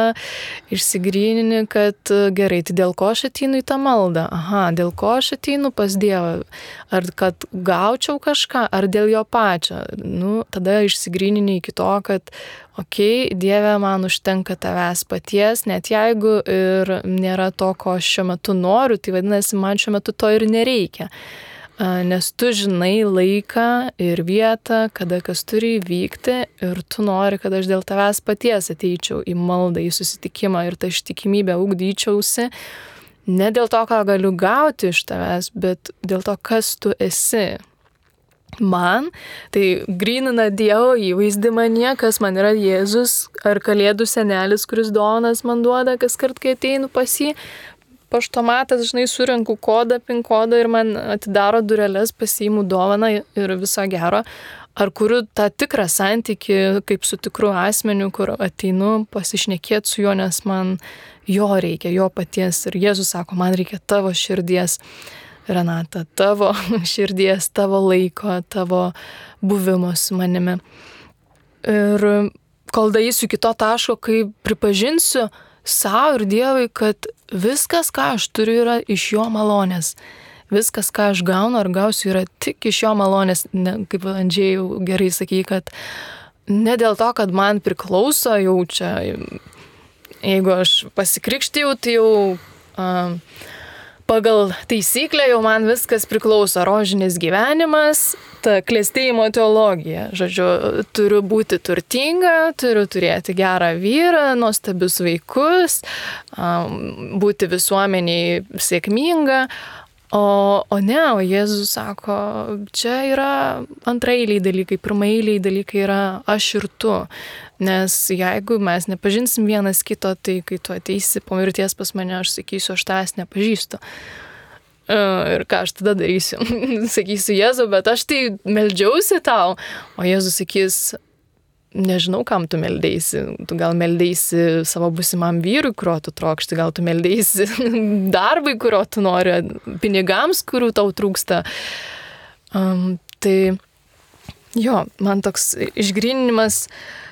išsigrynini, kad gerai, tai dėl ko aš ateinu į tą maldą, aha, dėl ko aš ateinu pas Dievą, ar kad gaučiau kažką, ar dėl jo pačio, nu, tada išsigrynini iki to, kad okei, okay, Dieve, man užtenka tavęs paties, net jeigu ir nėra to, ko aš šiuo metu noriu, tai vadinasi, man šiuo metu to ir nereikia. Nes tu žinai laiką ir vietą, kada kas turi įvykti ir tu nori, kad aš dėl tavęs paties ateičiau į maldą, į susitikimą ir tą ištikimybę ugdyčiausi. Ne dėl to, ką galiu gauti iš tavęs, bet dėl to, kas tu esi man, tai grinina Dievo įvaizdį manie, kas man yra Jėzus ar Kalėdų senelis, kuris donas man duoda, kas kart, kai ateinu pas jį. Paštomatas, žinai, surinku kodą, pin kodą ir man atidaro dureles, pasiimu dovaną ir viso gero. Ar kuriu tą tikrą santyki kaip su tikru asmeniu, kur ateinu pasišnekėti su juo, nes man jo reikia, jo paties. Ir Jėzus sako, man reikia tavo širdies. Renata, tavo širdies, tavo laiko, tavo buvimo su manimi. Ir kol daeisiu iki to taško, kai pripažinsiu savo ir Dievui, kad viskas, ką aš turiu, yra iš jo malonės. Viskas, ką aš gaunu ar gausiu, yra tik iš jo malonės. Ne, kaip Andžiai gerai sakė, kad ne dėl to, kad man priklauso jau čia, jeigu aš pasikrikštėjau, tai jau uh, pagal taisyklę jau man viskas priklauso. Rožinis gyvenimas, ta klėstėjimo teologija. Žodžiu, turiu būti turtinga, turiu turėti gerą vyrą, nuostabius vaikus, būti visuomeniai sėkminga. O, o ne, o Jėzus sako, čia yra antrailiai dalykai, pirmailiai dalykai yra aš ir tu. Nes jeigu mes nepažinsim vienas kito, tai kai tu ateisi po mirties pas mane, aš sakysiu, aš tavęs nepažįstu. E, ir ką aš tada darysiu? Sakysiu, Jėzu, bet aš tai meldžiausi tau. O Jėzus sakys, nežinau, kam tu meldėsi. Tu gal meldėsi savo busimam vyrui, kurio tu trokšti, gal tu meldėsi darbui, kurio tu nori, pinigams, kurių tau trūksta. Um, tai jo, man toks išgrinimas. Uh,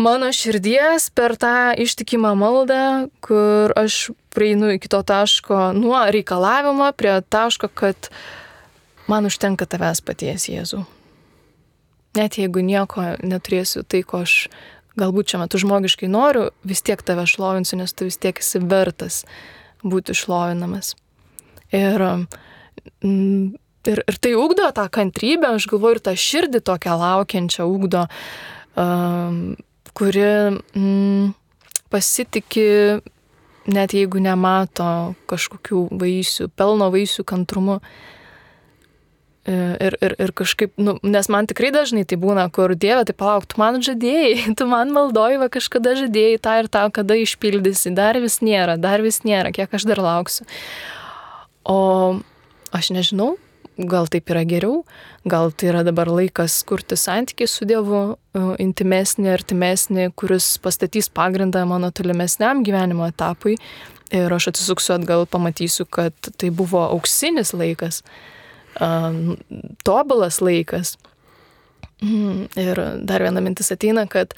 mano širdies per tą ištikimą maldą, kur aš prieinu iki to taško nuo reikalavimo prie taško, kad man užtenka tavęs paties Jėzų. Net jeigu nieko neturėsiu tai, ko aš galbūt čia metu žmogiškai noriu, vis tiek tave šlovinsiu, nes tu vis tiek esi vertas būti šlovinamas. Ir, mm, ir, ir tai ugdo tą kantrybę, aš galvoju, ir tą širdį tokią laukiančią ugdo. Um, kuri mm, pasitikė, net jeigu nemato kažkokių vaisių, pelno vaisių kantrumu. E, ir, ir, ir kažkaip, nu, nes man tikrai dažnai tai būna, kur Dieve, tai palauk, tu man žadėjai, tu man maldoji, va kažkada žadėjai tą ir tą, kada išpildysi, dar vis nėra, dar vis nėra, kiek aš dar lauksiu. O aš nežinau, gal taip yra geriau, gal tai yra dabar laikas kurti santykiai su Dievu, e, intimesnį, artimesnį, kuris pastatys pagrindą mano tolimesniam gyvenimo etapui. Ir aš atsisuksiu atgal, pamatysiu, kad tai buvo auksinis laikas, e, tobulas laikas. Mm, ir dar viena mintis ateina, kad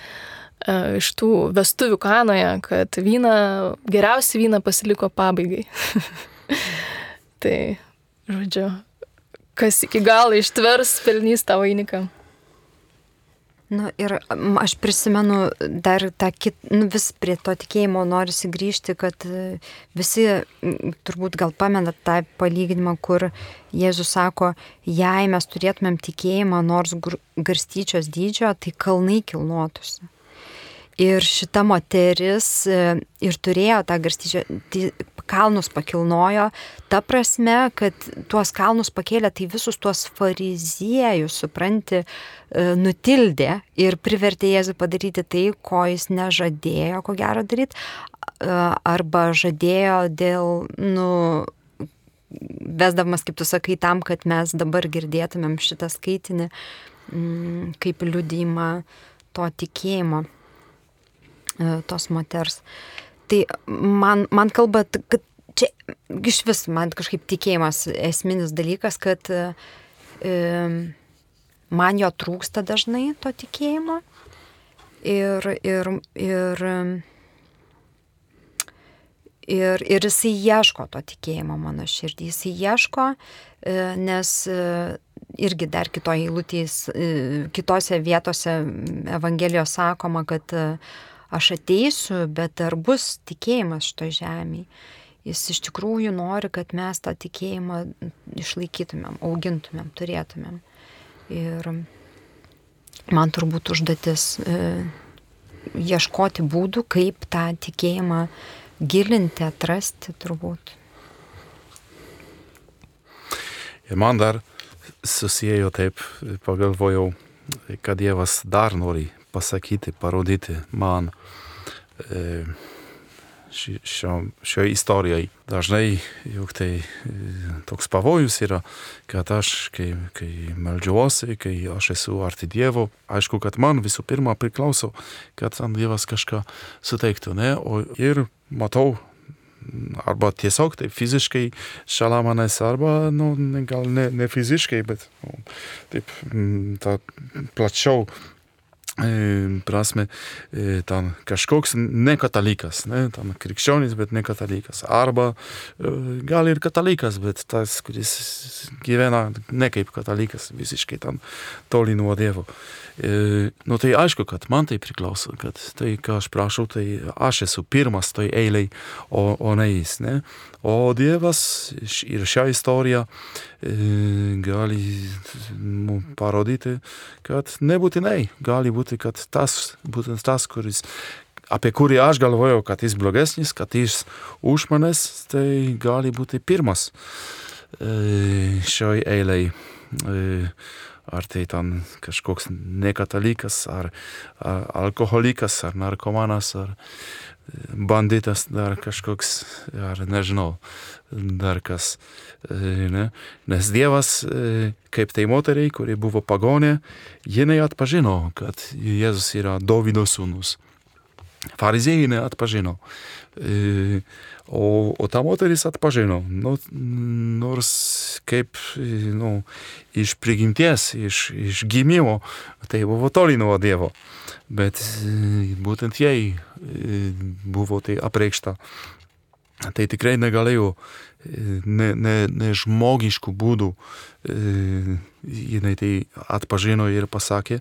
e, iš tų vestuvių kanoje, kad vyną, geriausi vyną pasiliko pabaigai. tai, žodžiu, kas iki galo ištvers, pelnys tą vainiką. Nu, ir aš prisimenu dar tą kit, nu, vis prie to tikėjimo norisi grįžti, kad e, visi turbūt gal pamenat tą palyginimą, kur Jėzus sako, jei mes turėtumėm tikėjimą nors garstyčios dydžio, tai kalnai kilnotųsi. Ir šita moteris e, ir turėjo tą garstyčią, kalnus pakilnojo, ta prasme, kad tuos kalnus pakėlė, tai visus tuos fariziejus, supranti, e, nutildė ir privertė Jėzų padaryti tai, ko jis nežadėjo, ko gero daryti, arba žadėjo dėl, nu, vesdamas, kaip tu sakai, tam, kad mes dabar girdėtumėm šitą skaitinį mm, kaip liudymą to tikėjimo tos moters. Tai man, man kalba, kad čia iš vis man kažkaip tikėjimas esminis dalykas, kad e, man jo trūksta dažnai to tikėjimo. Ir, ir, ir, ir, ir jisai ieško to tikėjimo mano širdį. Jisai ieško, e, nes e, irgi dar kitoje eilutės, e, kitose vietose Evangelijos sakoma, kad aš ateisiu, bet ar bus tikėjimas šito žemėje. Jis iš tikrųjų nori, kad mes tą tikėjimą išlaikytumėm, augintumėm, turėtumėm. Ir man turbūt užduotis e, ieškoti būdų, kaip tą tikėjimą gilinti, atrasti turbūt. Ir man dar susijėjo taip, pagalvojau, kad Dievas dar nori pasakyti, parodyti man e, šio, šio istorijai. Dažnai juk tai e, toks pavojus yra, kad aš, kai, kai melžiuosi, kai aš esu arti Dievo, aišku, kad man visų pirma priklauso, kad tam Dievas kažką suteiktų, ne? O ir matau arba tiesiog taip fiziškai šalia manęs, arba, nu, gal ne, ne fiziškai, bet nu, taip, ta plačiau prasme, tam kažkoks nekatalikas, ne, tam krikščionis, bet nekatalikas. Arba gal ir katalikas, bet tas, kuris gyvena ne kaip katalikas, visiškai tam toli nuo Dievo. Nu, tai aišku, kad man tai priklauso, kad tai, ką aš prašau, tai aš esu pirmas toj eilei, o, o ne jis. Ne? O Dievas ir šią istoriją gali mums parodyti, kad nebūtinai gali būti, kad tas, būtent tas, kuris apie kurį aš galvojau, kad jis blogesnis, kad jis už manęs, tai gali būti pirmas šioj eilei ar tai ten kažkoks nekatalikas, ar, ar alkoholikas, ar narkomanas, ar banditas, dar kažkoks, ar nežinau, dar kas. Ne? Nes Dievas, kaip tai moteriai, kuri buvo pagonė, jinai atpažino, kad Jėzus yra Dovido sūnus. Farizėjai neatpažino. O, o ta moteris atpažino, nu, nors kaip nu, iš prigimties, iš, iš gimimo, tai buvo toli nuo Dievo, bet būtent jai buvo tai apreikšta. Tai tikrai negalėjo ne, ne, ne žmogiškų būdų jinai tai atpažino ir pasakė,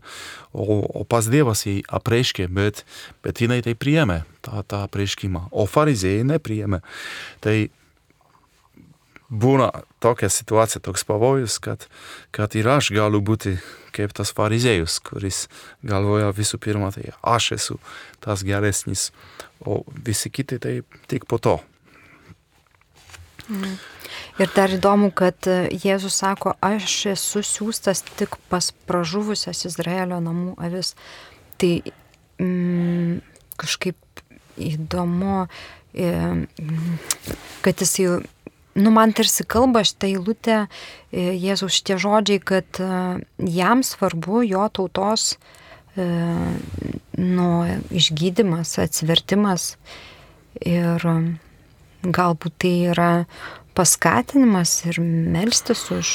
o, o pas Dievas jai apreiškė, bet, bet jinai tai priėmė, tą, tą apreiškimą, o farizėjai nepriėmė. Tai būna tokia situacija, toks pavojus, kad, kad ir aš galiu būti kaip tas farizėjus, kuris galvoja visų pirma, tai aš esu tas geresnis, o visi kiti tai tik po to. Mm. Ir dar įdomu, kad Jėzus sako, aš esu siūstas tik pas pražuvusias Izraelio namų avis. Tai mm, kažkaip įdomu, kad jis jau, nu man tarsi kalba šitą eilutę, Jėzus šitie žodžiai, kad jam svarbu jo tautos nu, išgydymas, atsivertimas. Ir galbūt tai yra paskatinimas ir melstis už,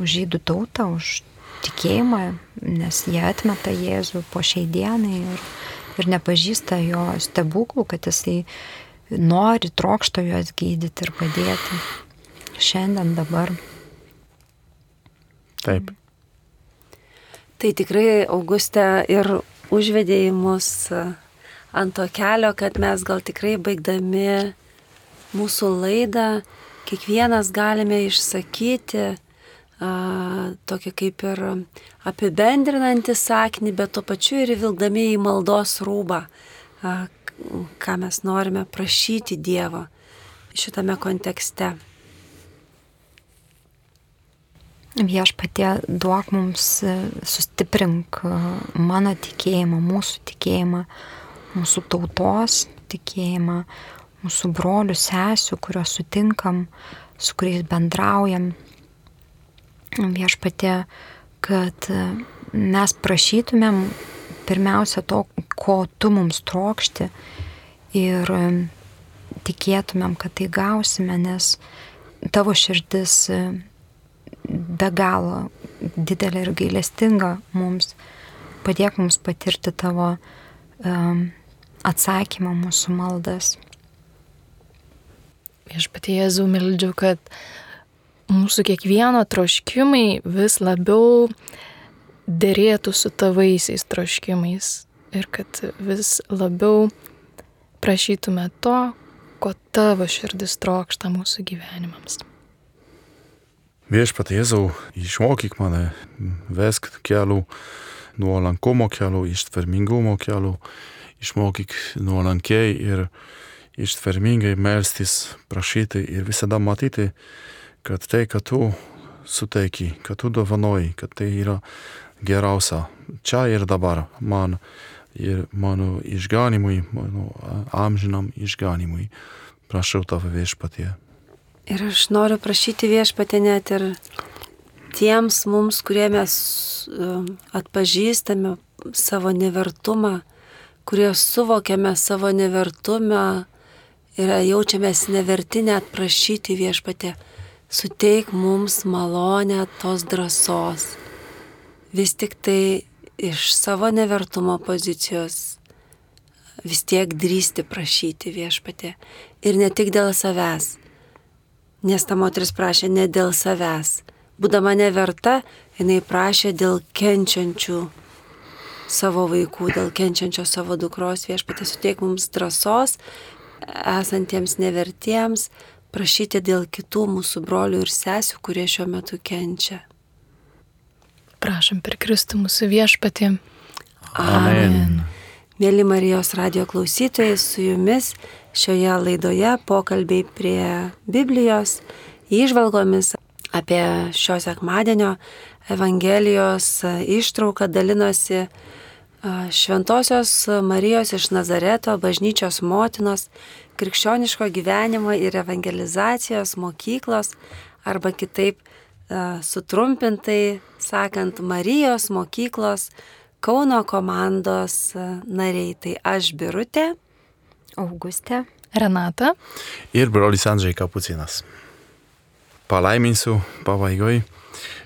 už žydų tautą, už tikėjimą, nes jie atmeta Jėzų po šiai dienai ir, ir nepažįsta jo stebuklų, kad jisai nori, trokšto juos gydyti ir padėti šiandien dabar. Taip. Tai tikrai, Augustė, ir užvedė į mus ant to kelio, kad mes gal tikrai baigdami mūsų laidą kiekvienas galime išsakyti a, tokį kaip ir apibendrinantį sakinį, bet tuo pačiu ir vilkdami į maldos rūbą, a, ką mes norime prašyti Dievo šitame kontekste. Viešpatie duok mums sustiprink mano tikėjimą, mūsų tikėjimą, mūsų tautos tikėjimą, mūsų brolių, sesių, kuriuos sutinkam, su kuriais bendraujam. Viešpatė, kad mes prašytumėm pirmiausia to, ko tu mums trokšti ir tikėtumėm, kad tai gausime, nes tavo širdis be galo didelė ir gailestinga mums. Padėk mums patirti tavo um, atsakymą mūsų maldas. Viešpatie Jėzau, meldžiu, kad mūsų kiekvieno troškimai vis labiau dėrėtų su tavaisiais troškimais ir kad vis labiau prašytume to, ko tavo širdis trokšta mūsų gyvenimams. Viešpatie Jėzau, išmokyk mane, vesk kelių, nuolankumo kelių, ištvermingumo kelių, išmokyk nuolankiai ir ištvermingai melstis, prašyti ir visada matyti, kad tai, kad tu suteiki, kad tu dovanoji, kad tai yra geriausia čia ir dabar man ir mano išganimui, mano amžinam išganimui. Prašau tave viešpatie. Ir aš noriu prašyti viešpatie net ir tiems mums, kurie mes atpažįstame savo nevertumą, kurie suvokiame savo nevertumą ir jaučiamės neverti net prašyti viešpatė, suteik mums malonę tos drąsos. Vis tik tai iš savo nevertumo pozicijos vis tiek drįsti prašyti viešpatė. Ir ne tik dėl savęs. Nes ta moteris prašė ne dėl savęs. Būdama neverta, jinai prašė dėl kenčiančių savo vaikų, dėl kenčiančios savo dukros viešpatė suteik mums drąsos, esantiems nevertiems, prašyti dėl kitų mūsų brolių ir sesių, kurie šiuo metu kenčia. Prašom per Kristų mūsų viešpatį. Amen. Mėly Marijos radio klausytojai, su jumis šioje laidoje pokalbiai prie Biblijos, išvalgomis apie šio sekmadienio Evangelijos ištrauką dalinosi Šventojios Marijos iš Nazareto bažnyčios motinos krikščioniško gyvenimo ir evangelizacijos mokyklos arba kitaip sutrumpintai sakant Marijos mokyklos Kauno komandos nariai. Tai aš Birutė, Augustė, Renata ir brolis Andžiai Kapucinas. Palaiminsiu pabaigoj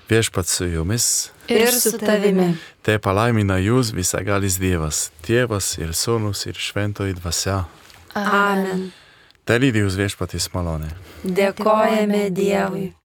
viešpats su jumis. ir su tavimi. Te palaimina jūs visagalis Dievas, Tėvas ir Sūnus ir Šventoji Dvasia. Amen. Te lydį jūs viešpatys malonė. Dėkojame Dievui.